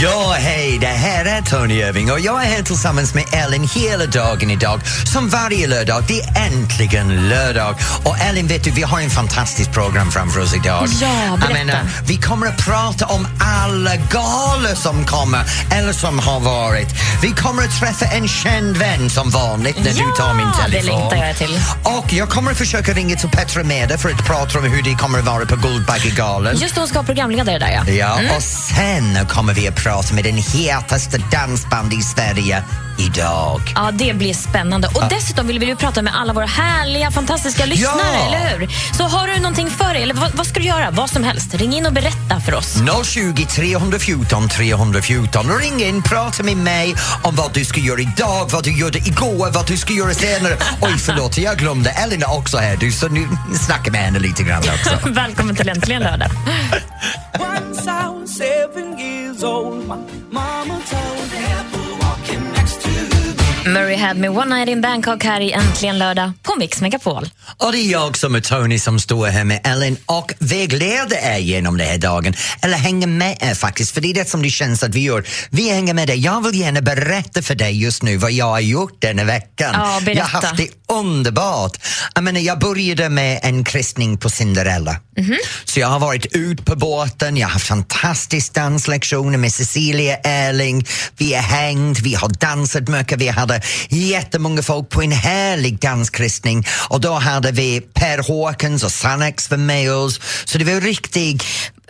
Ja, hej, det här är Tony Irving och jag är här tillsammans med Ellen hela dagen idag. Som varje lördag, det är äntligen lördag. Och Ellen, vet du, vi har en fantastisk program framför oss idag. Ja, berätta. Menar, vi kommer att prata om alla galor som kommer eller som har varit. Vi kommer att träffa en känd vän som vanligt när du tar min Ja, det telefon. längtar jag till. Och jag kommer att försöka ringa till Petra Mede för att prata om hur det kommer att vara på Guldbaggegalan. Just det, hon ska ha programledare där ja. Ja, och sen kommer vi att prata med den hetaste dansband i Sverige idag. Ja, det blir spännande. Och dessutom vill vi ju prata med alla våra härliga, fantastiska lyssnare, Ja! eller hur? Så har du någonting för dig, eller vad, vad ska du göra? Vad som helst. Ring in och berätta för oss. 020 314 314. Ring in, prata med mig om vad du ska göra idag, vad du gjorde igår, vad du ska göra senare. Oj, förlåt, jag glömde. Är också här, du, så nu snacka med henne lite grann också. Välkommen till Äntligen lördag. Once I was seven years old, my mama told me Murray had me one night in Bangkok här i Äntligen lördag på Mix Megapol. Och det är jag som är Tony som står här med Ellen och vägleder er genom den här dagen. Eller hänger med er faktiskt, för det är det som det känns att vi gör. Vi hänger med dig. Jag vill gärna berätta för dig just nu vad jag har gjort denna veckan. Ja, berätta. jag har haft det underbart. Jag, menar, jag började med en kristning på Cinderella. Mhm. Så jag har varit ut på båten, jag har haft fantastiska danslektioner med Cecilia Erling. Vi har hängt, vi har dansat mycket, vi hade jättemånga folk på en härlig danskristning och då hade vi Per Håkans och Sannex var med oss. Så det var riktigt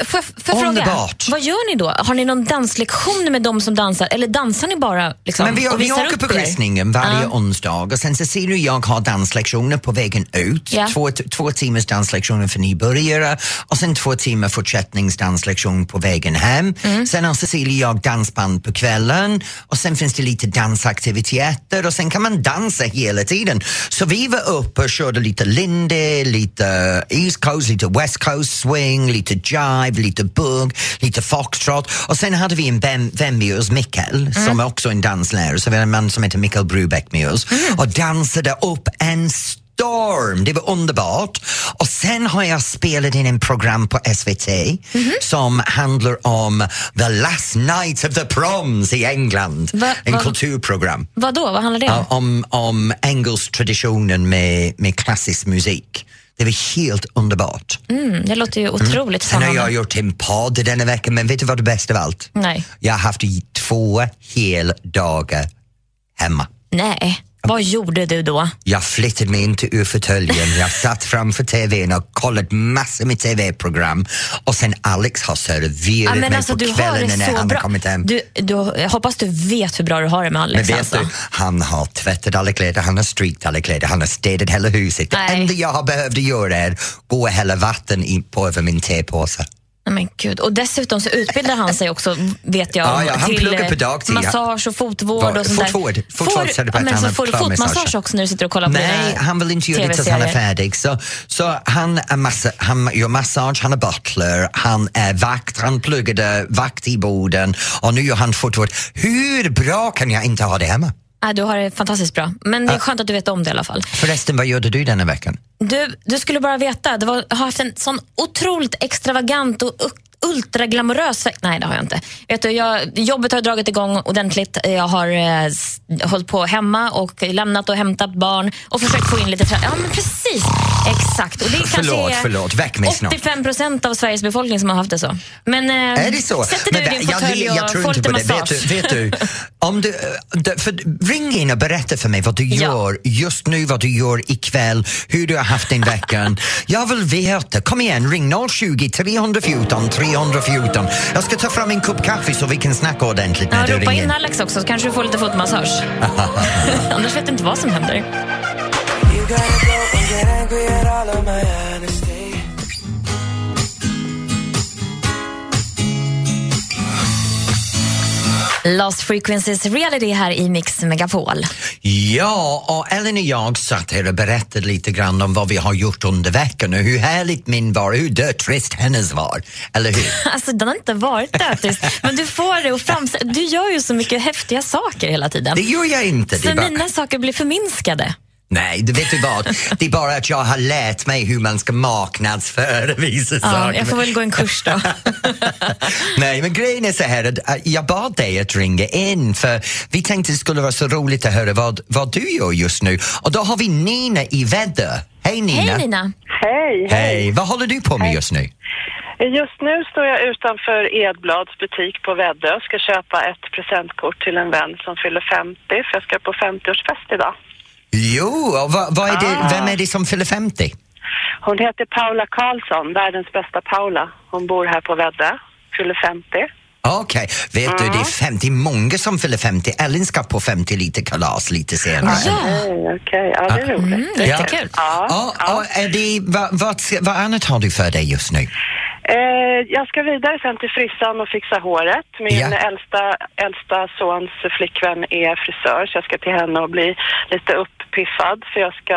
Får jag, får jag fråga, vad gör ni då? Har ni någon danslektion med dem som dansar eller dansar ni bara liksom, Men vi, och vi åker upp på kryssningen varje Ja. onsdag och sen Cecilia och jag har danslektioner på vägen ut. Ja. Två, två timmars danslektioner för nybörjare och sen två timmar fortsättningsdanslektion på vägen hem. Mm. Sen har Cecilia och jag dansband på kvällen och sen finns det lite dansaktiviteter och sen kan man dansa hela tiden. Så vi var uppe och körde lite lindy, lite East Coast, lite West Coast swing, lite jive, lite bugg, lite foxtrot och sen hade vi en vän, vän med oss, Mikael, som är också en danslärare, så vi har en man som heter Mikael Brubeck med oss och dansade upp en storm. Det var underbart. Och sen har jag spelat in en program på SVT som handlar om the last night of the proms i England. Va- en va- kulturprogram. Vad då? Vad handlar det om? Om, om engelsk traditionen med, med klassisk musik. Det var helt underbart. Mm, det låter ju otroligt Sen har jag gjort en podd denna vecka, men vet du vad det bästa av allt? Nej. Jag har haft två heldagar hemma. Nej, vad gjorde du då? Jag flyttade mig inte ur fåtöljen, jag satt framför tvn och kollat massor med tv-program och sen Alex har serverat mig alltså, på kvällen det när han bra. har kommit hem. Du, du, jag hoppas du vet hur bra du har det med Men Alex. vet alltså. du, han har tvättat alla kläder, han har strykt alla kläder, han har städat hela huset. Det Nej. enda jag har behövt göra är gå och hälla vatten på över min tepåse. Nej, men gud. Och dessutom så utbildar han sig också, vet jag, Ja, ja, han till på eh, dagtid. massage och fotvård Var- och sånt där. fotvård. Fotvård, Får- så är det ja, men så får du fotmassage massage. också när du sitter och kollar på Nej, dina han vill inte göra det tills han är färdig. Så, så han, är massa, han gör massage, han är butler, han är vakt, han pluggade vakt i Boden och nu gör han fotvård. Hur bra kan jag inte ha det hemma? Nej, du har det fantastiskt bra. Men det är skönt att du vet om det i alla fall. Förresten, vad gjorde du denna veckan? Du, du skulle bara veta, det var, har haft en sån otroligt extravagant och ultraglamorös Nej, det har jag inte. Vet du, jag, jobbet har dragit igång ordentligt. Jag har eh, hållit på hemma och lämnat och hämtat barn och försökt få in lite trä- Ja, men precis. Exakt. Och det kanske Förlåt, är förlåt, väck mig snart. 85 procent av Sveriges befolkning som har haft det så. Men eh, Är det så? sätter du i din fåtölj och jag tror får lite massage. Vet du, vet du, om du, eh, för, ring in och berätta för mig vad du Ja. gör just nu, vad du gör ikväll, hur du har haft din veckan. jag vill veta. Kom igen, ring 020 314 314. Jag ska ta fram en kopp kaffe så vi kan snacka ordentligt när Ja, du ropa ringer. in Alex också så kanske du får lite fotmassage. Annars vet du inte vad som händer. Lost Frequencies Reality här i Mix Megapol. Ja, och Ellen och jag satt här och berättade lite grann om vad vi har gjort under veckan och hur härligt min var, hur dötrist hennes var. Eller hur? Alltså den har inte varit dödtrist, men du får det och framställa. Du gör ju så mycket häftiga saker hela tiden. Det gör jag inte. Så bara... mina saker blir förminskade. Nej, du vet du vad? Det är bara att jag har lärt mig hur man ska marknadsföra vissa Ja, saker. jag får väl gå en kurs då. Nej, men grejen är så här att äh, jag bad dig att ringa in för vi tänkte det skulle vara så roligt att höra vad, vad du gör just nu. Och då har vi Nina i Väddö. Hej Nina! Hej Nina. Hej, Hej! Vad håller du på med just nu? Just nu står jag utanför Edblads butik på Väddö och ska köpa ett presentkort till en vän som fyller 50 för jag ska på 50-årsfest idag. Jo, och vad, vad är det, Ah. vem är det som fyller 50? Hon heter Paula Karlsson, världens bästa Paula. Hon bor här på Väddö, fyller 50. Okej, vet du, det är 50, många som fyller 50. Ellen ska på 50 lite kalas lite senare. Ja, Okej, okej. Ja, det är roligt. mm, jättekul. Ja, Ja, ja. och är det, vad, vad, vad annat har du för dig just nu? Eh, jag ska vidare sen till frissan och fixa håret. Min Ja. äldsta, äldsta sons flickvän är frisör så jag ska till henne och bli lite uppiffad för jag ska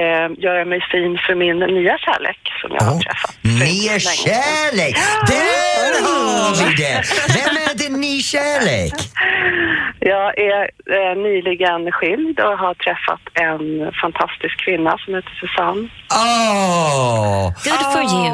eh, göra mig fin för min nya kärlek som jag har Oh, träffat. för inte ny så länge sedan. kärlek! Där har vi det! Vem är din ny kärlek? Jag är eh, nyligen skild och har träffat en fantastisk kvinna som heter Susanne. Åh! Good for you.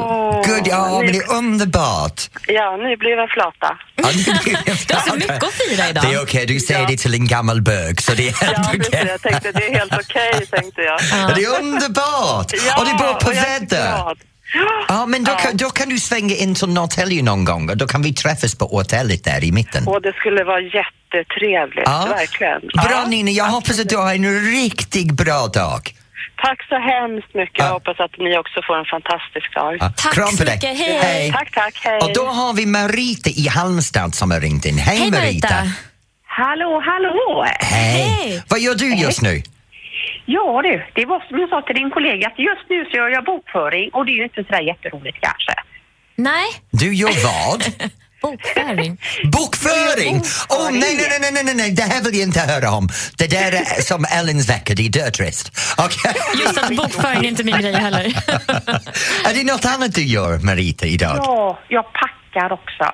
Gud, ja, men det är underbart! Ja, nybliven flata. Ja, det är- Du har så mycket att fira idag. Det är okej, du säger det till en gammal bög så det är Ja, helt precis. okej. Jag tänkte det är helt okej, tänkte jag. Ja, Det är underbart! Ja, och det bor på jag glad. Ja, men då, Ja. kan, då kan du svänga in till Norrtälje någon gång och då kan vi träffas på hotellet där i mitten. Och det skulle vara jättetrevligt, Ja. verkligen. Bra Ja, Nina, jag hoppas att du har en riktigt bra dag. Tack så hemskt mycket. Jag Ja. hoppas att ni också får en fantastisk dag. Ja, Tack kram dig. mycket. Hej. Tack, tack. Hej. Och då har vi Marita i Halmstad som har ringt in. Hej, Hej Marita! Marita. Hallå, hallå! Hej. Hej. Vad gör du just nu? Ja du, det var som jag sa till din kollega att just nu så gör jag bokföring och det är ju inte sådär jätteroligt kanske. Nej, Du gör vad? bokföring. Bokföring! Åh nej, nej, nej, nej, nej, nej, det här vill jag inte höra om. Det där är som Ellens vecka, det är dötrist. Okej? Just att bokföring är inte min grej heller. Är det något annat du gör, Marita, idag? Ja, jag packar också.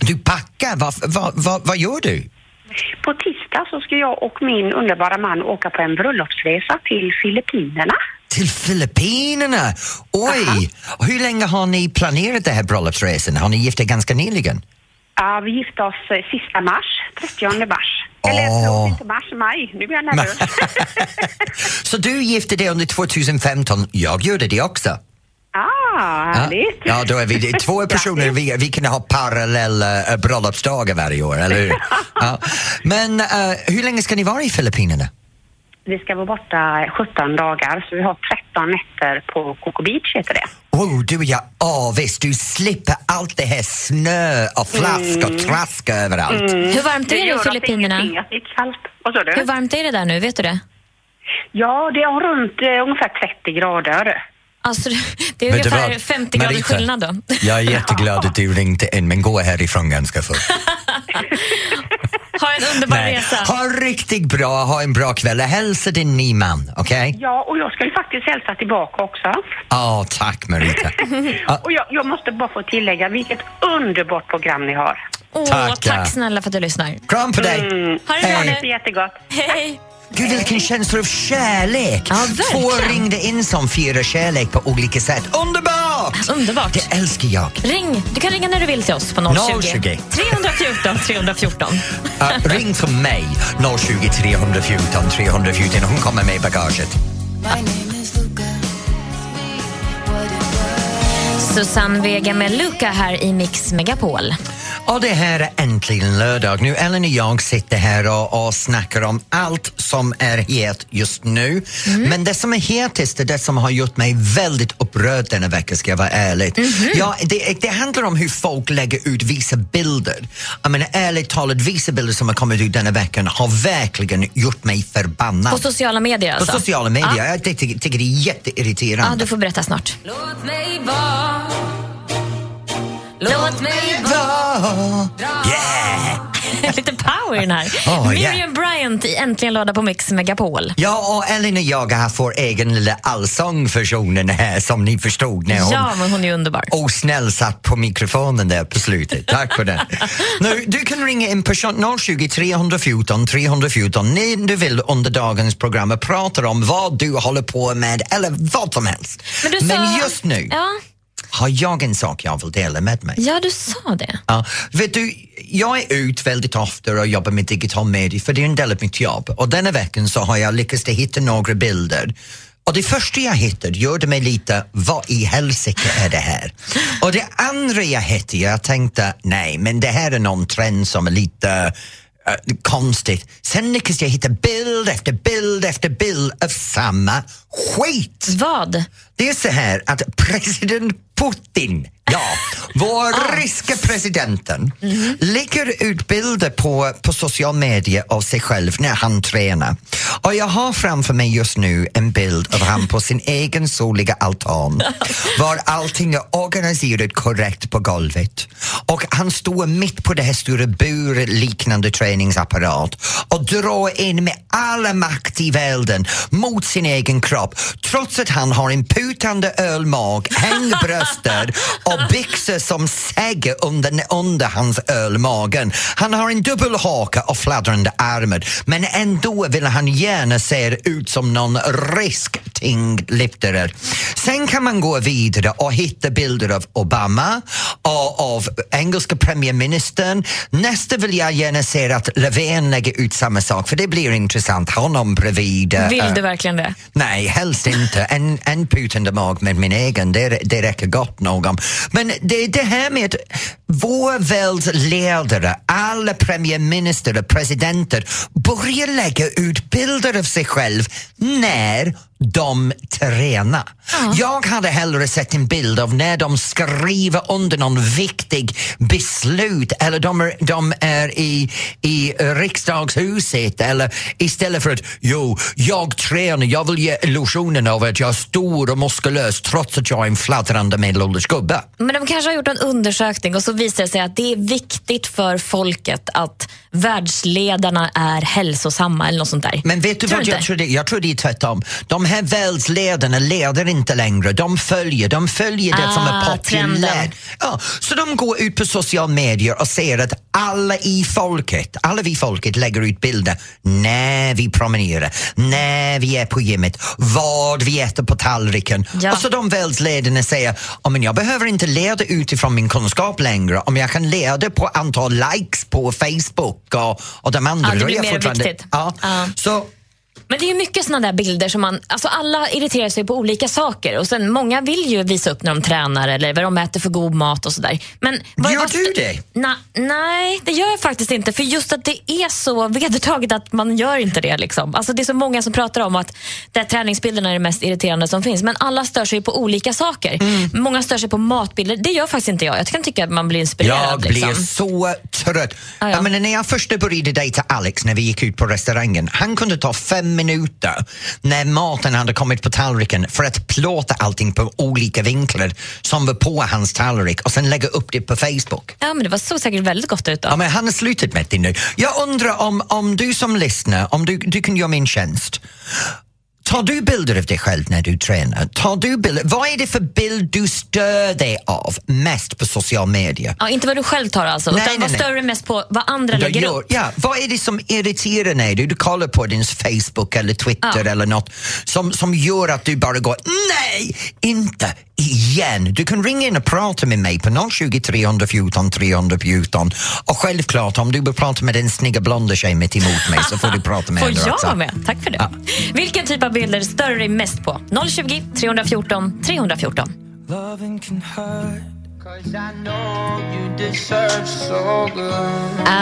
Du packar, vad, vad, vad, vad gör du? På tisdag så ska jag och min underbara man åka på en bröllopsresa till Filippinerna. Till Filippinerna? Oj! Och Hur länge har ni planerat den här bröllopsresan? Har ni gift er ganska nyligen? Ja, vi gifte oss eh, sista mars, 30 mars. Eller Åh. förlåt, inte mars, maj. Nu blir jag nervös. Så du gifte dig under 2015, jag gjorde det också. Ah, härligt. Ja, då är vi två personer, vi, vi kan ha parallella uh, bröllopsdagar varje år, eller hur? Ja. Men eh, hur länge ska ni vara i Filippinerna? Vi ska vara borta 17 dagar, så vi har 13 nätter på Coco Beach heter det. Oh, du och jag avis, du slipper allt det här snö och flask och trask överallt. Hur varmt är det i gör oss Filippinerna? det är kallt. Vad sa du? Hur varmt är det där nu? Vet du det? Ja, det är runt eh, ungefär 30 grader. Alltså, det är Vet du ungefär vad, 50 graders skillnad då. Jag är jätteglad att du ringde in, men gå härifrån ganska fort. Ha en underbar resa. Ha riktigt bra, ha en bra kväll. Hälsa din ny man, okej? Ja, och jag skulle faktiskt hälsa tillbaka också. Ja, tack Marita. Och jag, jag måste bara få tillägga vilket underbart program ni har. Åh, Tackar. tack snälla för att du lyssnar. kram på dig. Ha det bra nu. jättegott. Hej. Gud, vilken känsla av kärlek! Ja. Två ringde in som firar kärlek på olika sätt. Underbart! Underbart. Det älskar jag. Ring. Du kan ringa när du vill till oss på 020 020. 314 314. Uh, ring till mig, 020 314 314. Hon kommer med bagaget. Susanne Vega med Luca här i Mix Megapol. Och det här är äntligen lördag. Nu Ellen och jag sitter här och, och snackar om allt som är het just nu. Men det som är hetast är det som har gjort mig väldigt upprörd denna vecka, ska jag vara ärlig. Ja, det, det handlar om hur folk lägger ut vissa bilder. Jag menar ärligt talat, vissa bilder som har kommit ut denna veckan har verkligen gjort mig förbannad. På sociala medier På alltså? sociala medier. Jag tycker, tycker det är jätteirriterande. Ja, du får berätta snart. Låt mig vara Låt mig Ja. Yeah! Lite power i den här. Oh, Miriam yeah. Bryant i Äntligen lördag på Mix Megapol. Ja, och Ellen och jag har vår egen lilla allsångversionen här som ni förstod när hon Ja, men hon är underbar. osnäll satt på mikrofonen där på slutet. Tack för det. nu, du kan ringa in på 020 314 314 när du vill under dagens program och prata om vad du håller på med eller vad som helst. Men, Men just nu Ja, har jag en sak jag vill dela med mig. ja, du sa det. Ja, vet du, jag är ut väldigt ofta och jobbar med digital media för det är en del av mitt jobb och denna veckan så har jag lyckats hitta några bilder och det första jag hittade gjorde mig lite, vad i helsike är det här? Och det andra jag hittade, jag tänkte, nej men det här är någon trend som är lite eh, konstigt. Sen lyckades jag hitta bild efter bild efter bild av samma skit. Vad? Det är så här att president Putin, ja, vår ryska presidenten, lägger ut bilder på, på social media av sig själv när han tränar. Och jag har framför mig just nu en bild av han på sin egen soliga altan var allting är organiserat korrekt på golvet. Och han står mitt på det här stora burliknande träningsapparat och drar in med alla makt i världen mot sin egen kropp trots att han har en putande ölmag, hängbröster och byxor som säger under, under hans ölmagen. Han har en dubbelhaka och fladdrande armar men ändå vill han gärna se ut som någon risk tyngdlyftare. Sen kan man gå vidare och hitta bilder av Obama och av engelska premiärministern. Nästa vill jag gärna se att Löfven lägger ut samma sak för det blir intressant. Honom bredvid. eh, Vill du verkligen det? Nej, helst inte. En, en putande mag med min egen, det, det räcker gott någon. Men det är det här med vår världs ledare, alla premiärminister och presidenter börjar lägga ut bilder av sig själv när de tränar. Jag hade hellre sett en bild av när de skriver under någon viktig beslut eller de är, de är i, i riksdagshuset eller istället för att jo, jag tränar, jag vill ge illusionen av att jag är stor och muskulös trots att jag är en fladdrande medelålders gubbe. Men de kanske har gjort en undersökning och så visar det sig att det är viktigt för folket att världsledarna är hälsosamma eller något sånt där. Men vet du Tror vad jag inte? tror, det, jag tror det är tvärtom. De här världsledarna leder inte längre, de följer, de följer det som är Ah, populärt. Ja, så de går ut på sociala medier och ser att alla i folket, alla vi folket lägger ut bilder när vi promenerar, när vi är på gymmet, vad vi äter på tallriken. Ja. Och så de världsledarna säger, oh, men jag behöver inte leda utifrån min kunskap längre om jag kan leda på antal likes på Facebook och, och de andra. Ja, det blir mer viktigt. Ja. Ja. Så Men det är mycket såna där bilder som man, alltså alla irriterar sig på olika saker och sen många vill ju visa upp när de tränar eller vad de äter för god mat och sådär. Men vad- Gör du det? Na, nej, det gör jag faktiskt inte för just att det är så vedertaget att man gör inte det. Liksom. Alltså, det är så många som pratar om att där träningsbilderna är det mest irriterande som finns men alla stör sig på olika saker. Mm. Många stör sig på matbilder, det gör faktiskt inte jag. Jag kan tycka att man blir inspirerad. Jag blir liksom. så trött. Ah, ja. Jag menar, när jag först började dejta Alex när vi gick ut på restaurangen, han kunde ta fem minuter när maten hade kommit på tallriken för att plåta allting på olika vinklar som var på hans tallrik och sen lägga upp det på Facebook. Ja, men det var så säkert väldigt gott ut. Då. Ja, men han har slutat med det nu. Jag undrar om, om du som lyssnar, om du, du kan göra min tjänst. Tar du bilder av dig själv när du tränar? Tar du bilder? Vad är det för bild du stör dig av mest på social media? Ja, inte vad du själv tar alltså, Nej, utan nej, vad nej. stör du mest på vad andra Du lägger gör- upp? Ja, vad är det som irriterar dig? Du, du kollar på din Facebook eller Twitter Ja. eller något som, som gör att du bara går nej, inte igen. Du kan ringa in och prata med mig på 020 314 314 och självklart om du vill prata med den snygga blonda tjej mitt emot mig så får du prata med Får henne jag också. vara med? Tack för det. Vilken typ av bilder stör du dig mest på? 020 314 314.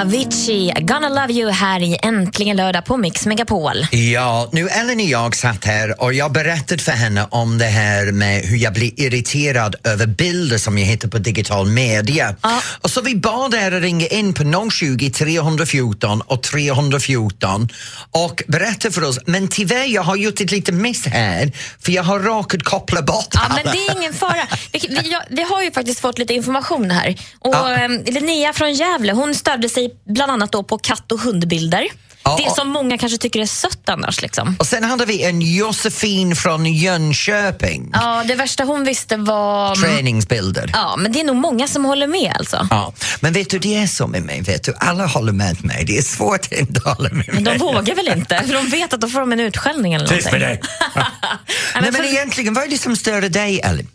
Avicii, Gonna Love You här i Äntligen lördag på Mix Megapol. Ja, nu Ellen och jag satt här och jag berättade för henne om det här med hur jag blir irriterad över bilder som jag hittar på digital media. Ja. Och så vi bad er att ringa in på 020 314 och 314 och berätta för oss, men tyvärr jag har gjort ett litet miss här för jag har råkat koppla bort Ja, alla. men det är ingen fara. Vi, vi, ja, vi har ju faktiskt fått lite information här. Och, Ja. eh, Linnea från Gävle hon stödde sig bland annat då på katt och hundbilder. Ja, det som många kanske tycker är sött annars. Liksom. Och sen hade vi en Josefin från Jönköping. Ja, det värsta hon visste var... Träningsbilder. Ja, men det är nog många som håller med alltså. Ja, men vet du, det är så med mig, vet du, alla håller med mig. Det är svårt att inte hålla med Men de mig. vågar väl inte? För de vet att då får de en utskällning eller Tyst med någonting. dig! Nej, Nej, men men för- egentligen, vad är det som stör dig, Ellen?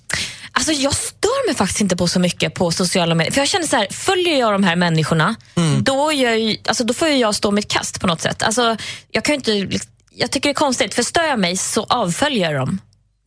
Alltså jag mig faktiskt inte på så mycket på sociala medier. För jag känner så här, följer jag de här människorna, Mm. då, ju, alltså, då får jag stå mitt kast på något sätt. Alltså, jag, kan inte, jag tycker det är konstigt, för stör jag mig så avföljer jag dem.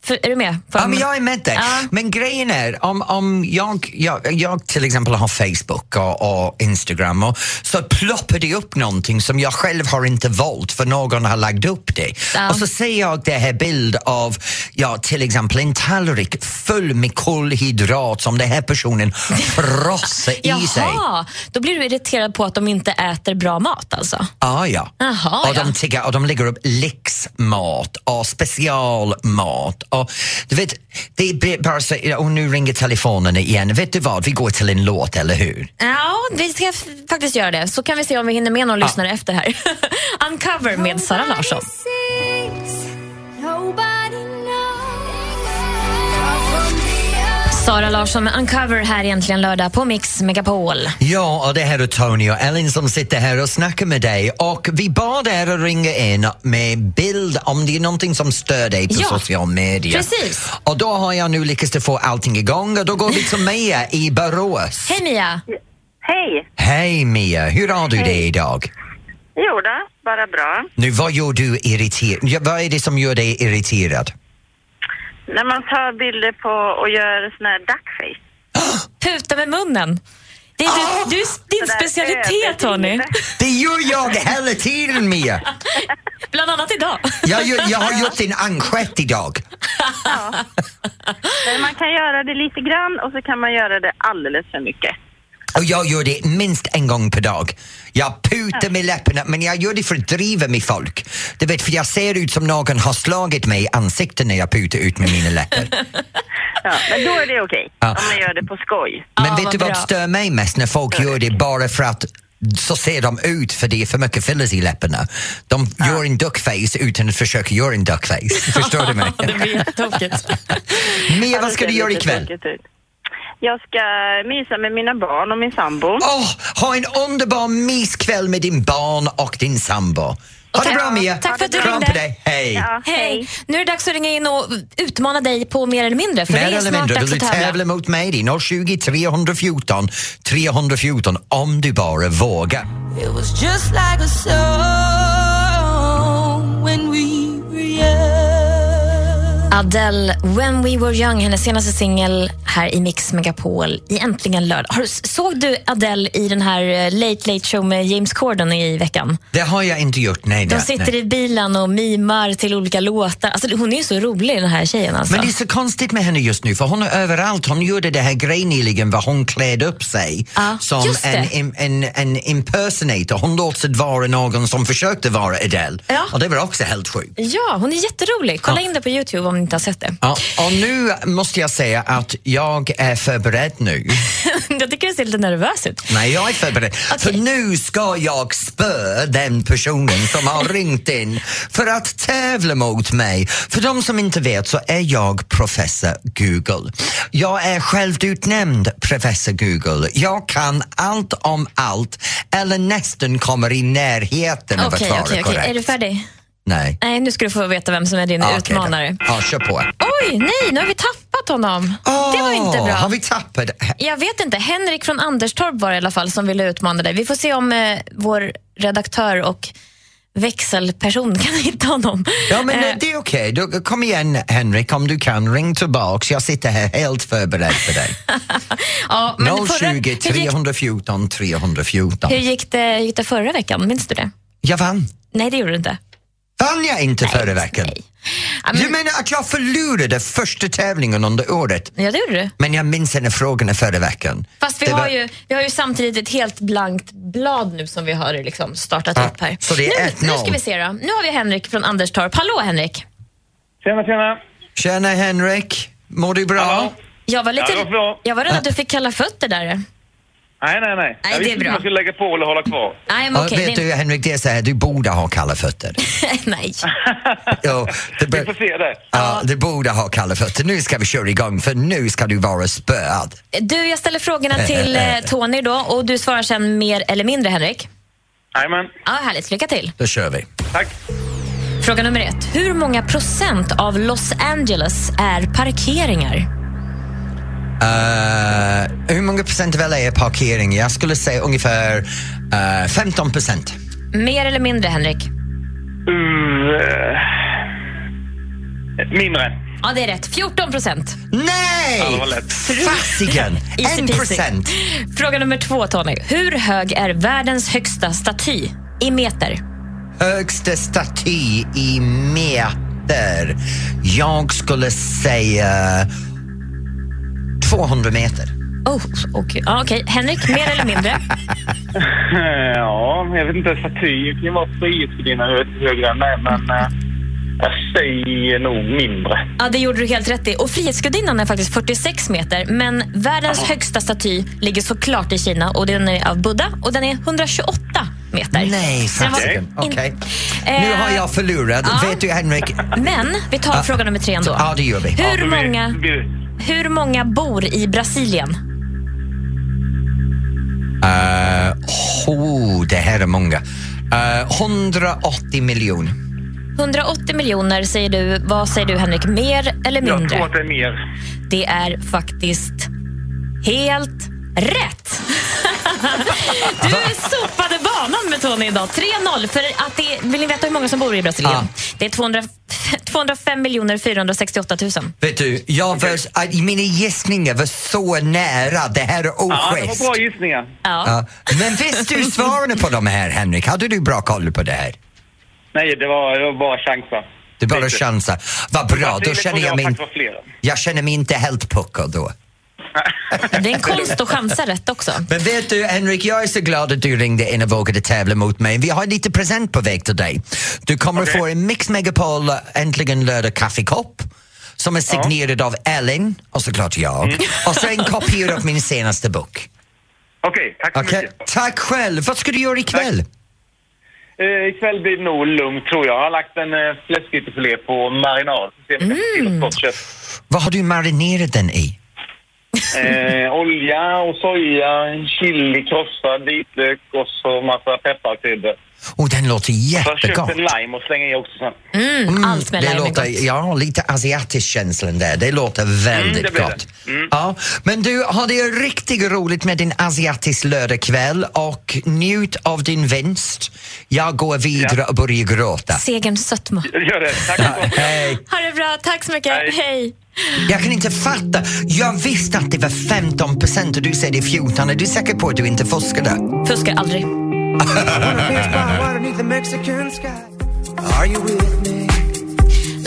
För, är du med? För, Ja, men jag är med dig. Ja. Men grejen är, om, om jag, jag, jag till exempel har Facebook och, och Instagram och så ploppar det upp någonting som jag själv har inte valt för någon har lagt upp det. Ja. Och så ser jag det här bild av, ja, till exempel en tallrik full med kolhydrat som den här personen frossar i sig. Jaha, då blir du irriterad på att de inte äter bra mat alltså? Ah, ja. Jaha, och, de ja. tigger, och de lägger upp lyxmat och specialmat. Och, du vet, det är bara så, och nu ringer telefonen igen. Vet du vad, vi går till en låt, eller hur? Ja, vi ska faktiskt göra det. Så kan vi se om vi hinner med någon lyssnare efter här. Uncover med Sara Larsson. Sara Larsson med Uncover här egentligen lördag på Mix Megapol. Ja, och det här är Tony och Ellen som sitter här och snackar med dig och vi bad er att ringa in med bild om det är någonting som stör dig på Ja, social media. precis. Och då har jag nu lyckats få allting igång och då går vi till Mia i Borås. Hej Mia! Hej! Hej Mia, hur har du det idag? Jo då, bara bra. Nu, vad gör du irriterad? Ja, vad är det som gör dig irriterad? När man tar bilder på och gör sån här duckface. Puta med munnen. Det är du, du, din Sådär specialitet Tony. Det gör jag hela tiden Mia! Bland annat idag. Jag, gör, jag har gjort en ankstjärt idag. Men man kan göra det lite grann och så kan man göra det alldeles för mycket. Och jag gör det minst en gång per dag. Jag putar med läpparna men jag gör det för att driva med folk. Du vet, för jag ser ut som någon har slagit mig i ansiktet när jag putar ut med mina läppar. Ja, men då är det okej. Ja. Om man gör det på skoj. Men Ja, vet vad du vad bra. stör mig mest? När folk gör det bara för att så ser de ut för det är för mycket fillers i läpparna. De gör en duckface utan att försöka göra en duckface. Förstår du mig? Det blir jättetokigt. Mia, Ja, vad ska du göra ikväll? tråkigt ut. Jag ska mysa med mina barn och min sambo. Åh, ha en underbar myskväll med din barn och din sambo. Ha det tack- bra Mia! tack för att du Kram ringde. på dig, hej! Ja, Hej! Nu är det dags att ringa in och utmana dig på mer eller mindre. För Mer det är eller snart mindre, dags vill du att tävla. mot mig? Är 020 314 314 om du bara vågar. It was just like a song when we. Adele, When We Were Young, hennes senaste singel här i Mix Megapol i Äntligen lördag. Såg du Adele i den här eh, Late Late Show med James Corden i veckan? Det har jag inte gjort, nej. De sitter nej. i bilen och mimar till olika låtar. Alltså, hon är ju så rolig den här tjejen. Alltså. Men det är så konstigt med henne just nu för hon är överallt. Hon gjorde det här grejen nyligen var hon klädde upp sig Ja, som en, en, en, en impersonator. Hon låtsades vara någon som försökte vara Adele. Ja. Och det var också helt sjukt. Ja, hon är jätterolig. Kolla Ja. in det på Youtube om inte har sett det. Ja, och nu måste jag säga att jag är förberedd nu. jag tycker det ser lite nervös ut. Nej, jag är förberedd. För nu ska jag spö den personen som har ringt in för att tävla mot mig. För de som inte vet så är jag professor Google. Jag är självutnämnd professor Google. Jag kan allt om allt eller nästan kommer i närheten av att vara okej, korrekt. okej. Är du färdig? Nej. Nej, nu ska du få veta vem som är din då. utmanare. Ja, kör på. Oj, nej, nu har vi tappat honom. det var inte Åh, bra. Har vi tappat? Jag vet inte. Henrik från Anderstorp var det i alla fall som ville utmana dig. Vi får se om eh, vår redaktör och växelperson kan hitta honom. Ja, men Eh, eh, det är okej. Då- Kom igen, Henrik, om du kan. Ring tillbaks. Jag sitter här helt förberedd för dig. ja, men förra- 020 hur, gick, 314 314. hur gick, det, gick det förra veckan? Minns du det? Jag vann. Nej, det gjorde du inte. Vann jag inte förra veckan? Nej. Ja, men, Du menar att jag förlorade första tävlingen under året? ja, det gjorde du. Men jag minns den frågorna förra veckan. Fast vi Det har, var- ju, vi har ju samtidigt ett helt blankt blad nu som vi har liksom startat Ja, upp här. så det är nu, 1-0. nu ska vi se då. Nu har vi Henrik från Anderstorp. Hallå Henrik! Tjena, tjena. Tjena Henrik, mår du bra? Hallå? Jag var, lite, Ja, var bra. jag var rädd att du fick kalla fötter där. Nej, nej, nej. Nej, jag visste inte bra. om jag skulle lägga på eller hålla kvar. Nej, men Ja, vet du Henrik, det är så här, du borde ha kalla fötter. Nej. Jo, det, Vi får se det. ja, du borde ha kalla fötter. Nu ska vi köra igång för nu ska du vara spöad. Du, jag ställer frågorna till eh, Tony då och du svarar sen mer eller mindre, Henrik. Jajamän, Ja, härligt. Lycka till. Då kör vi. tack. Fråga nummer ett. Hur många procent av Los Angeles är parkeringar? Eh, hur många procent av LA är parkering? Jag skulle säga ungefär eh, 15 procent. Mer eller mindre, Henrik? Uh, eh, mindre. Ja, det är rätt. 14 procent. Nej! Ja. Fasiken! Easy En peasy. procent. Fråga nummer två, Tony. Hur hög är världens högsta staty i meter? Högsta staty i meter. Jag skulle säga 200 meter. Oh, okej. Ja, okej. Henrik, mer eller mindre? Ja, jag vet inte. Ju vara frihetsgudinna högre än det, men eh, jag säger nog mindre. Ja, det gjorde du helt rätt i. Och Frihetsgudinnan är faktiskt 46 meter, men världens högsta staty ligger såklart i Kina och den är av Buddha och den är 128 meter. Nej, Så den var fasiken. in- Okej. Eh, Nu har jag förlorat. ja. Vet du Henrik? Men vi tar fråga nummer tre ändå. Ja, det gör vi. Hur, Ja, vi- många, vi- hur många bor i Brasilien? Uh, oh, det här är många. Uh, 180 miljoner. 180 miljoner säger du. Vad säger du Henrik? Mer eller Jag mindre? tror att det är mer. Det är faktiskt helt rätt. Du sopade banan med Tony idag. 3-0. För att det, vill ni veta hur många som bor i Brasilien? Ja. Det är 200, 205 miljoner 468 000. Vet du, jag var, uh, mina gissningar var så nära. Det här är Ja, det var bra gissningar. Ja. Ja, men visste du svaren på de här, Henrik? Hade du bra koll på det här? Nej, det var, det var bara chansa. Du bara chansar. Vad bra, då känner jag mig, jag känner mig inte helt puckad då. Det är en konst att chansa rätt också. Men vet du, Henrik, jag är så glad att du ringde in och vågade tävla mot mig. Vi har lite present på väg till dig. Du kommer att Okej. få en Mix Megapol Äntligen lördag kaffekopp som är signerad av Ellen och såklart jag. Mm. Och så en kopia av min senaste bok. Okej, tack så Okej, mycket. Tack själv. Vad ska du göra ikväll? Eh, ikväll blir det nog lugnt tror jag. Jag har lagt en eh, fläskytterfilé på marinad. Mm. Vad har du marinerat den i? Eh, olja och soja, chili krossad, vitlök och så massa pepparkryddor. Oh, den låter Så jag har köpt jättegott. en lime och slänger i också sen. Mm, allt med det lime är låter, gott. ja, lite asiatisk känslan där. Det låter väldigt Mm, det gott. det. Mm. Ja, men du, har det riktigt roligt med din asiatisk lördagkväll och njut av din vinst. Jag går vidare Ja. och börjar gråta. Segerns sötma. Gör det. Tack så. Hej. Ha det bra. Tack så mycket. Hej. Hej. Jag kan inte fatta. Jag visste att det var 15 procent och du säger det är 14. Är du säker på att du inte fuskade? Fuskar aldrig. I wanna dance by water beneath the Mexican sky. Are you with me?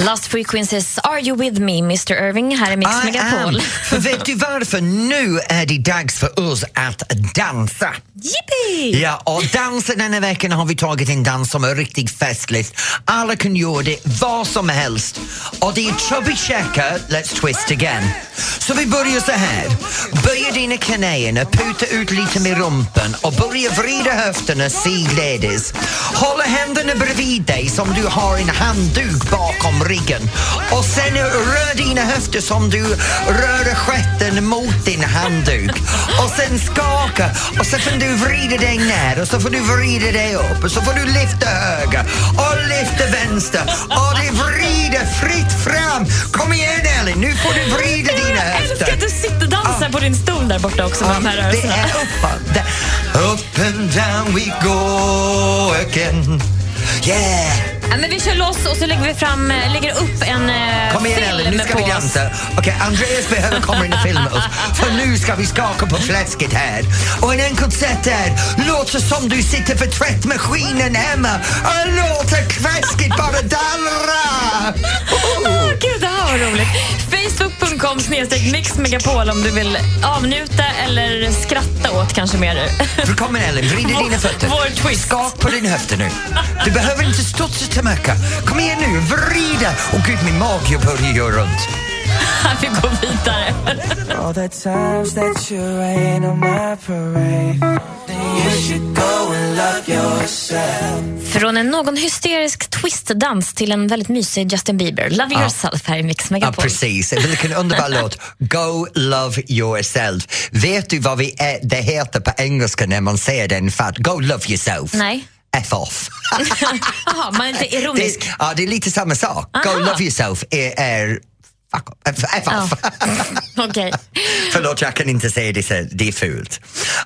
Last Frequencies, Are You With Me, Mr Irving, här är Mix I Megapol. am. För vet du varför? Nu är det dags för oss att dansa. Yippee! Ja, och dansen denna veckan har vi tagit en dans som är riktigt festlig. Alla kan göra det vad som helst. Och det är Chubby Checker, Let's Twist Again. Så vi börjar så här. Böj dina knäna, puta ut lite med rumpan och börja vrida höfterna sidledes. Håll händerna bredvid dig som du har en handduk bakom ryggen. Och sen rör dina höfter som du rör stjärten mot din handduk. Och sen skaka och så får du vrida dig ner och så får du vrida dig upp och så får du lyfta höger och lyfta vänster och det vrider fritt fram. Kom igen Elin, nu får du vrida dina Jag älskar höfter. att du sitter och dansar på din stol där borta också med de här det rörelserna. är uppåt. där. Up and down we go again. Yeah! Ja, men vi kör loss och så lägger vi fram, eh, lägger upp en eh, Kom igen film Ellen, nu ska vi dansa. Okej, Andreas behöver komma in och filma oss. För nu ska vi skaka på fläsket här. Och en enkelt sätt är, låt det som du sitter för tvättmaskinen hemma och låt fläsket bara dallra. Facebook.com snedstreck mixmegapol om du vill avnjuta eller skratta åt kanske mer. För kom igen Ellen, vrid dina fötter. vår twist. Skak på din höfter nu. Du behöver inte studsa till mycket. Kom igen nu, vrida. Och gud, min mage börjar göra ont. Vi går vidare. All the times that you rain on my parade. Go. Från en någon hysterisk twistdans till en väldigt mysig Justin Bieber. Love yourself här i Mix Ja, Megapol. precis. Vilken underbar låt. Go love yourself. Vet du vad vi är, det heter på engelska när man säger den för att go love yourself? Nej. F off. Jaha, man är inte Det, ironisk. ja, det är lite samma sak. Go Aha. love yourself är, är fuck off. F, F off. Okej. Förlåt, jag kan inte säga det, så det är fult.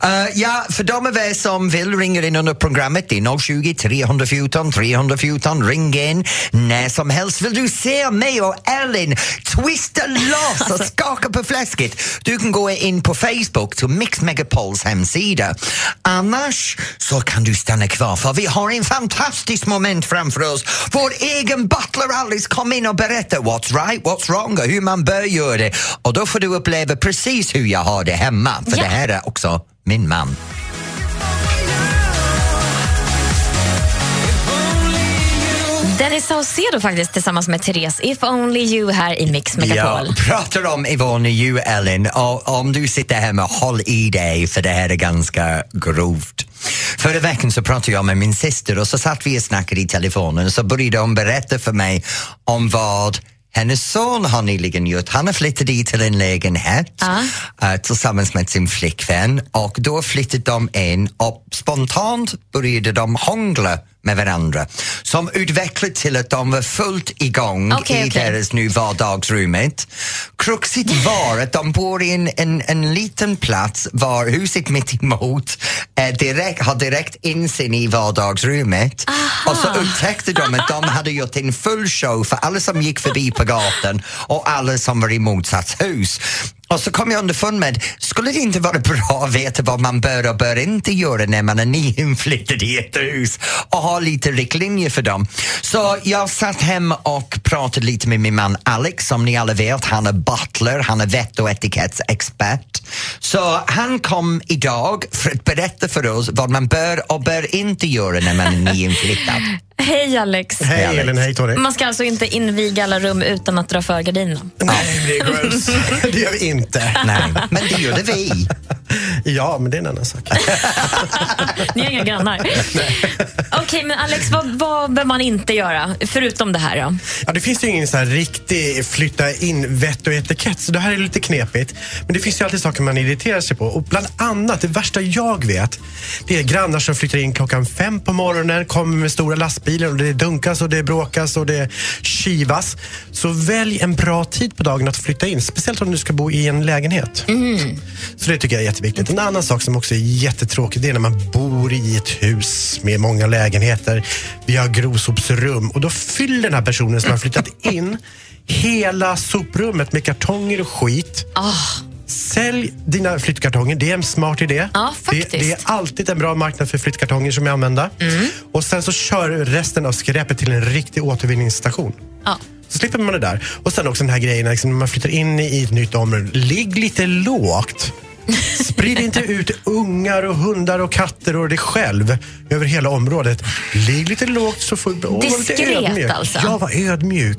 Uh, ja, för de av er som vill ringa in under programmet, det är 020 314 314. Ring in när som helst. Vill du se mig och Ellen twista loss och skaka på fläsket? Du kan gå in på Facebook till Mix Megapols hemsida. Annars så kan du stanna kvar för vi har en fantastisk moment framför oss. Vår egen butler Alice kom in och berättade what's right, what's wrong och hur man bör göra det. Och då får du uppleva precis hur jag har det hemma, för Ja. det här är också min man. Dennis Saucedo faktiskt tillsammans med Therese If Only You här i Mix Megapol. Jag pratar om Yvonne Ju, Ellen, och om du sitter hemma, håll i dig för det här är ganska grovt. Förra veckan så pratade jag med min syster och så satt vi och snackade i telefonen och så började hon berätta för mig om vad hennes son har nyligen gjort. Han har flyttat dit till en lägenhet eh, tillsammans med sin flickvän och då flyttade de in och spontant började de hångla med varandra som utvecklade till att de var fullt igång Okej, i okej. deras nu vardagsrummet. Kruxigt var att de bor i en, en, en liten plats var huset mitt emot eh, direkt, har direkt insyn i vardagsrummet och så upptäckte de att de hade gjort en full show för alla som gick förbi på gatan och alla som var i motsatt hus. Och så kom jag underfund med, skulle det inte vara bra att veta vad man bör och bör inte göra när man är nyinflyttad i ett hus och ha lite riktlinjer för dem. Så jag satt hemma och pratade lite med min man Alex, som ni alla vet, han är butler, han är vett och etikettsexpert. Så han kom idag för att berätta för oss vad man bör och bör inte göra när man är nyinflyttad. Hej Alex. Hej Alex. Elin, hej Tony. Man ska alltså inte inviga alla rum utan att dra för gardinerna. Nej, det gör vi inte. Nej, men det gjorde vi. Ja, men det är en annan sak. Ni har inga grannar. Okej, men Alex, vad, vad bör man inte göra? Förutom det här då? Ja, det finns ju ingen så här riktig flytta in vett och etikett, så det här är lite knepigt. Men det finns ju alltid saker man irriterar sig på. Och bland annat, det värsta jag vet, det är grannar som flyttar in klockan fem på morgonen, kommer med stora lastbilar och det dunkas och det bråkas och det kivas. Så välj en bra tid på dagen att flytta in, speciellt om du ska bo i en lägenhet. Så det tycker jag är jätteviktigt. En annan sak som också är jättetråkig, det är när man bor i ett hus med många lägenheter. Vi har grovsopsrum och då fyller den här personen som har flyttat in hela soprummet med kartonger och skit. Sälj dina flyttkartonger, det är en smart idé. Ja. Det, det är alltid en bra marknad för flyttkartonger som är använda. Och sen så kör du resten av skräpet till en riktig återvinningsstation. Ja. Så slipper man det där. Och sen också den här grejen liksom, när man flyttar in i ett nytt område. Ligg lite lågt. Sprid inte ut ungar och hundar och katter och dig själv över hela området. Ligg lite lågt så får du... Diskret, ödmjuk. alltså. Ja, var ödmjuk.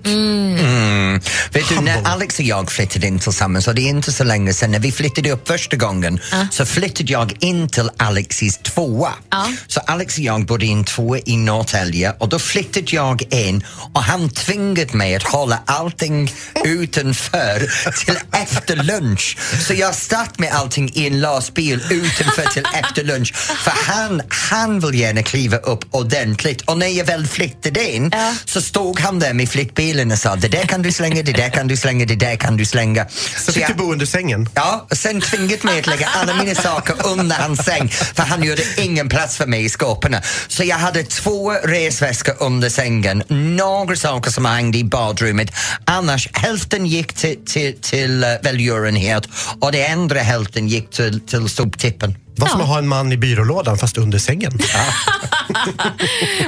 Vet du, när. Alex och jag flyttade in tillsammans, och det är inte så länge sedan, när vi flyttade upp första gången så flyttade jag in till Alexis tvåa. Ja. Så Alex och jag bodde i en tvåa i Norrtälje och då flyttade jag in och han tvingade mig att hålla allting utanför till efter lunch. Så jag satt med allting i en lastbil utanför till efter lunch för han, han vill gärna kliva upp ordentligt och när jag väl flyttade in så stod han där med flyttbilen och sa det där kan du slänga, det där kan du slänga, det där kan du slänga. Så fick jag- du bo under sängen. Ja, och sen tvingat mig att lägga alla mina saker under hans säng för han gjorde ingen plats för mig i skåpen. Så jag hade två resväskor under sängen, några saker som hängde i badrummet. Annars, hälften gick till, till, till uh, välgörenhet och det andra hälften gick till, till soptippen. Vad som att ha en man i byrålådan fast under sängen.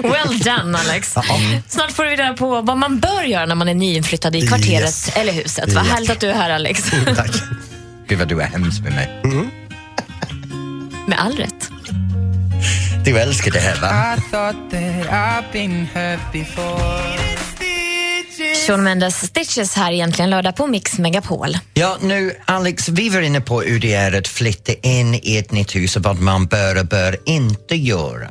Well done Alex. Snart får vi reda på vad man bör göra när man är nyinflyttad i kvarteret Yes. eller huset. Vad Ja. härligt att du är här Alex. Tack. Gud vad du är hemsk med mig. Med all rätt. Du älskar det här va? Shawn Mendes Stitches här egentligen lördag på Mix Megapol. Ja, nu Alex, vi var inne på hur det är att flytta in i ett nytt hus och vad man bör och bör inte göra.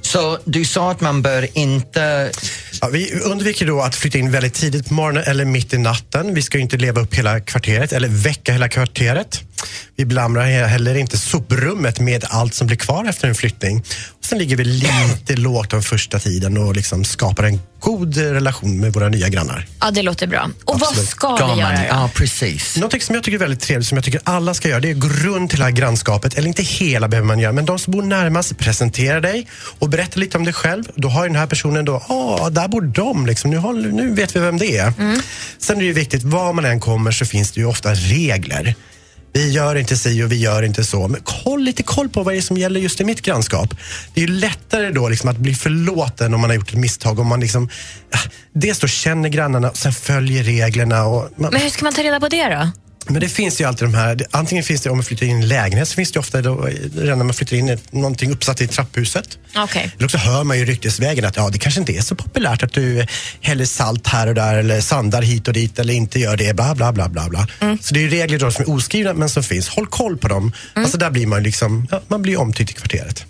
Så du sa att man bör inte... Ja, vi undviker då att flytta in väldigt tidigt på morgonen eller mitt i natten. Vi ska ju inte leva upp hela kvarteret eller väcka hela kvarteret. Vi blamrar he- heller inte soprummet med allt som blir kvar efter en flyttning. Och sen ligger vi lite lågt den första tiden och liksom skapar en god relation med våra nya grannar. Ja, det låter bra. Och vad Absolut. ska Ska vi göra då? ja, precis. Någonting som jag tycker är väldigt trevligt, som jag tycker alla ska göra, det är att gå runt till det här grannskapet. Eller inte hela behöver man göra, men de som bor närmast, presentera dig och berätta lite om dig själv. Då har ju den här personen då, åh, där bor de, liksom. nu, håller, nu vet vi vem det är. Sen är det ju viktigt, var man än kommer så finns det ju ofta regler. Vi gör inte si och vi gör inte så. Men koll lite koll på vad det är som gäller just i mitt grannskap. Det är ju lättare då liksom att bli förlåten om man har gjort ett misstag. Om man liksom, ah, dels då känner grannarna och sen följer reglerna. Och man, Men hur ska man ta reda på det då? Men det finns ju alltid de här, antingen finns det om man flyttar in i en lägenhet så finns det ofta då, redan när man flyttar in någonting uppsatt i trapphuset. Okej. Eller också hör man ju ryktesvägen att ja, det kanske inte är så populärt att du häller salt här och där eller sandar hit och dit eller inte gör det, bla bla bla bla. bla. Så det är regler då som är oskrivna men som finns. Håll koll på dem. Alltså där blir man liksom, ja, man blir omtyckt i kvarteret.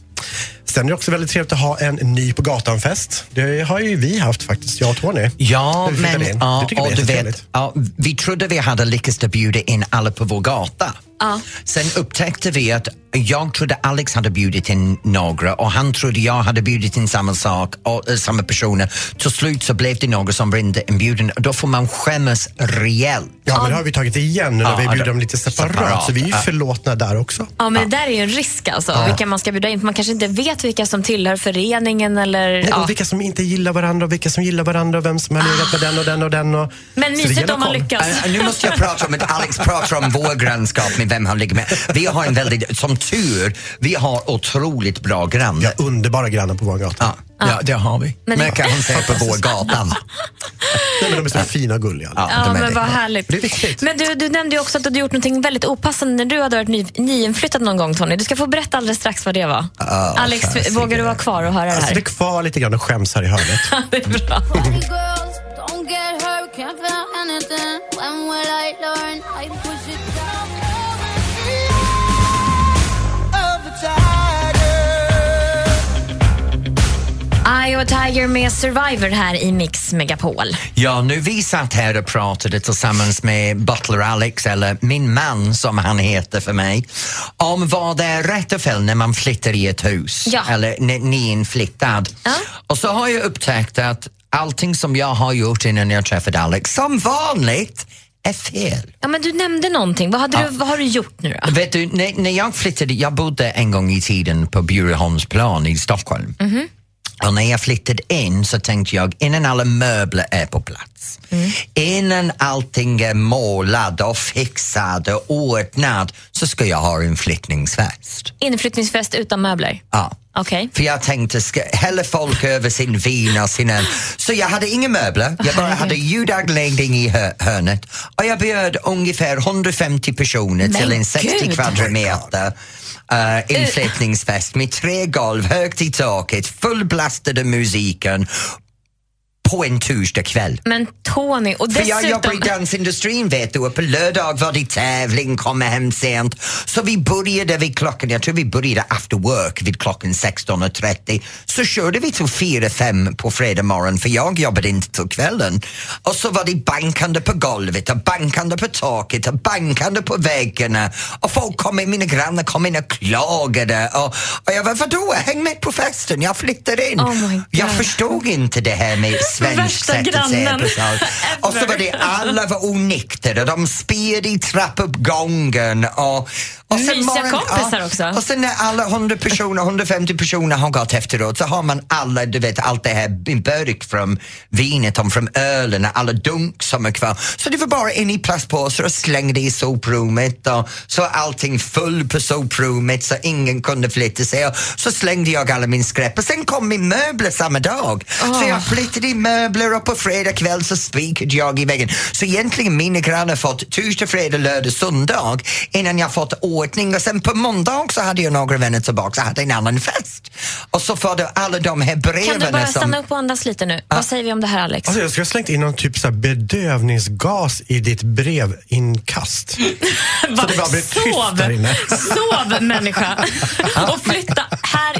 Sen är det också väldigt trevligt att ha en ny på gatan-fest. Det har ju vi haft faktiskt, jag och Tony. Ja, men ja, det och du vet, ja, vi trodde vi hade lyckats att bjuda in alla på vår gata. Ja. Sen upptäckte vi att jag trodde Alex hade bjudit in några och han trodde jag hade bjudit in samma sak och eh, samma personer. Till slut så blev det några som var inte inbjuden och då får man skämmas rejält. Ja, men det har vi tagit igen nu när Ja, vi bjuder dem lite separat. separat, Så vi är ju ja. förlåtna där också. Ja, men det där är ju en risk alltså, vilka man ska bjuda in. För man kanske inte vet vilka som tillhör föreningen eller... Nej, ja. Och vilka som inte gillar varandra och vilka som gillar varandra och vem som har legat med den och den och den. Och... Men Så det mysigt om man lyckas. Äh, nu måste jag prata om att Alex pratar om vår grannskap med vem han ligger med. Vi har en väldigt, som tur, vi har otroligt bra Vi grannar. har underbara grannar på vår gata. Ja, ja, det har vi. Men- Men säga på vår gata. Nej, men de är så fina och gulliga. Ja, Ja, de men det. vad härligt. Det är viktigt. Men du, du nämnde ju också att du hade gjort något väldigt opassande när du hade varit ny, nyinflyttad någon gång Tony. Du ska få berätta alldeles strax vad det var. Alex, fasiken. vågar du vara kvar och höra det Alltså, här? det är kvar lite grann och skäms här i hörnet. det är bra. Och Tiger med Survivor här i Mix Megapol. Ja, nu vi satt här och pratade tillsammans med Butler Alex, eller min man som han heter för mig, om vad det är rätt och fel när man flyttar i ett hus, Ja. eller n- nyinflyttad. Ja. Och så har jag upptäckt att allting som jag har gjort innan jag träffade Alex, som vanligt, är fel. Ja, men du nämnde någonting. Vad, hade du, vad har du gjort nu då? Vet du, när, när jag flyttade, jag bodde en gång i tiden på Bjureholmsplan i Stockholm. Och när jag flyttade in så tänkte jag, innan alla möbler är på plats, innan allting är målat och fixat och ordnat, så ska jag ha en flyttningsfest. Inflyttningsfest utan möbler? Ja. Okej. För jag tänkte, ska hälla folk över sin vin och sin öl. Så jag hade inga möbler, jag bara hade ljudanläggning i hö- hörnet och jag bjöd ungefär 150 personer till en 60 gud! kvadratmeter Eh, uh, inflyttningsfest med tre golv, högt i taket, fullblastade musiken på en torsdagkväll. Men Tony, och För jag jobbar i dessutom... dansindustrin vet du och på lördag var det tävling, kommer hem sent. Så vi började vid klockan, jag tror vi började after work vid klockan 16.30. Så körde vi till 4-5 på fredag morgon för jag jobbade inte till kvällen. Och så var det bankande på golvet och bankande på taket och bankande på väggarna. Och folk kom in, mina grannar kom in och klagade. Och, och jag var vadå, häng med på festen, jag flyttar in. Oh jag förstod inte det här med svenskt sätt att se på saker. Och så var det alla var onyktra, de sped i trappuppgången och, och Mysiga kompisar också. Och sen när alla 100 personer, 150 personer har gått efteråt så har man alla, du vet allt det här burk från vinet, och från ölen, alla dunk som är kvar. Så det var bara in i plastpåsar och slängde i soprummet och så allting full på soprummet så ingen kunde flytta sig och så slängde jag alla min skräp och sen kom min möbler samma dag. Så jag flyttade in möbler och på fredag kväll så spikade jag i väggen. Så egentligen mina grannar fått torsdag, fredag, lördag, söndag innan jag fått ordning och sen på måndag så hade jag några vänner tillbaka och hade en annan fest. Och så får du alla de här Kan du breven bara som... stanna upp och andas lite nu? Vad säger vi om det här Alex? Alltså jag skulle ha slängt in någon typ så här bedövningsgas i ditt brevinkast. Så det bara blir tyst där inne. Sov människa! och flytta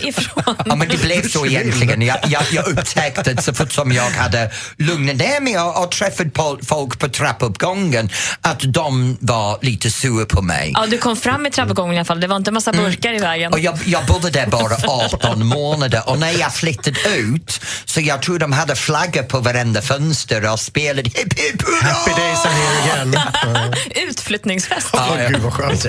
härifrån. Ja, men det blev så egentligen. Jag, jag, jag upptäckte så fort som jag hade lugnat ner mig och, och träffat pol- folk på trappuppgången att de var lite sura på mig. Ja, du kom fram i trappuppgången i alla fall. Det var inte en massa burkar i vägen. Och jag, jag bodde där bara 18 månader och när jag flyttade ut så jag tror de hade flaggor på varenda fönster och spelade hipp hipp hurra! Happy days are here again. Utflyttningsfest. Ja, ja. Gud vad skönt.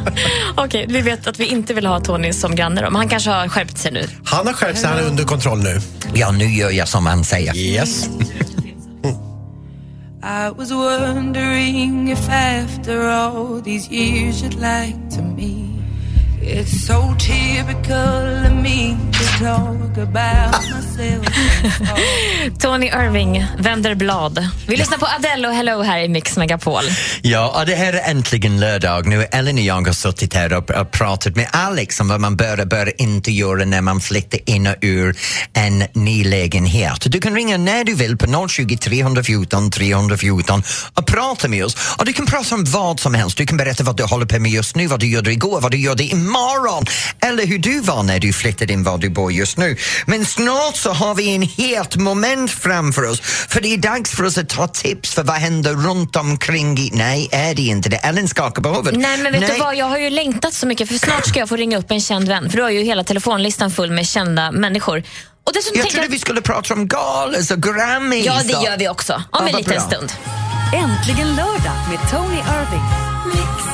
Okej, vi vet att vi inte vill ha Tony som granne då, men han kanske har skärpt sig nu. Han har skärpt sig, han är under kontroll nu. Ja, nu gör jag som han säger. Yes. I was wondering if after all these years you'd like to me. It's so typical of me to talk about myself. Tony Irving vänder blad. Vi lyssnar på Adele och Hello här i Mix Megapol. Ja, och det här är äntligen lördag. Nu Ellen och jag har suttit här och, och pratat med Alex om vad man bör och bör inte göra när man flyttar in och ur en ny lägenhet. Du kan ringa när du vill på 020 314 314 och prata med oss. Och du kan prata om vad som helst. Du kan berätta vad du håller på med just nu, vad du gjorde igår, vad du gjorde imorgon eller hur du var när du flyttade in var du bor just nu. Men snart så har vi en het moment framför oss för det är dags för oss att ta tips för vad händer runt omkring i... Nej, är det inte det? Ellen skakar på huvudet. Nej men vet du vad, jag har ju längtat så mycket för snart ska jag få ringa upp en känd vän för du har ju hela telefonlistan full med kända människor. Och dessutom Jag trodde vi skulle prata om galas och Grammys. Ja, det gör vi också. Om Ja, en liten bra. stund. Äntligen lördag med Tony Irving.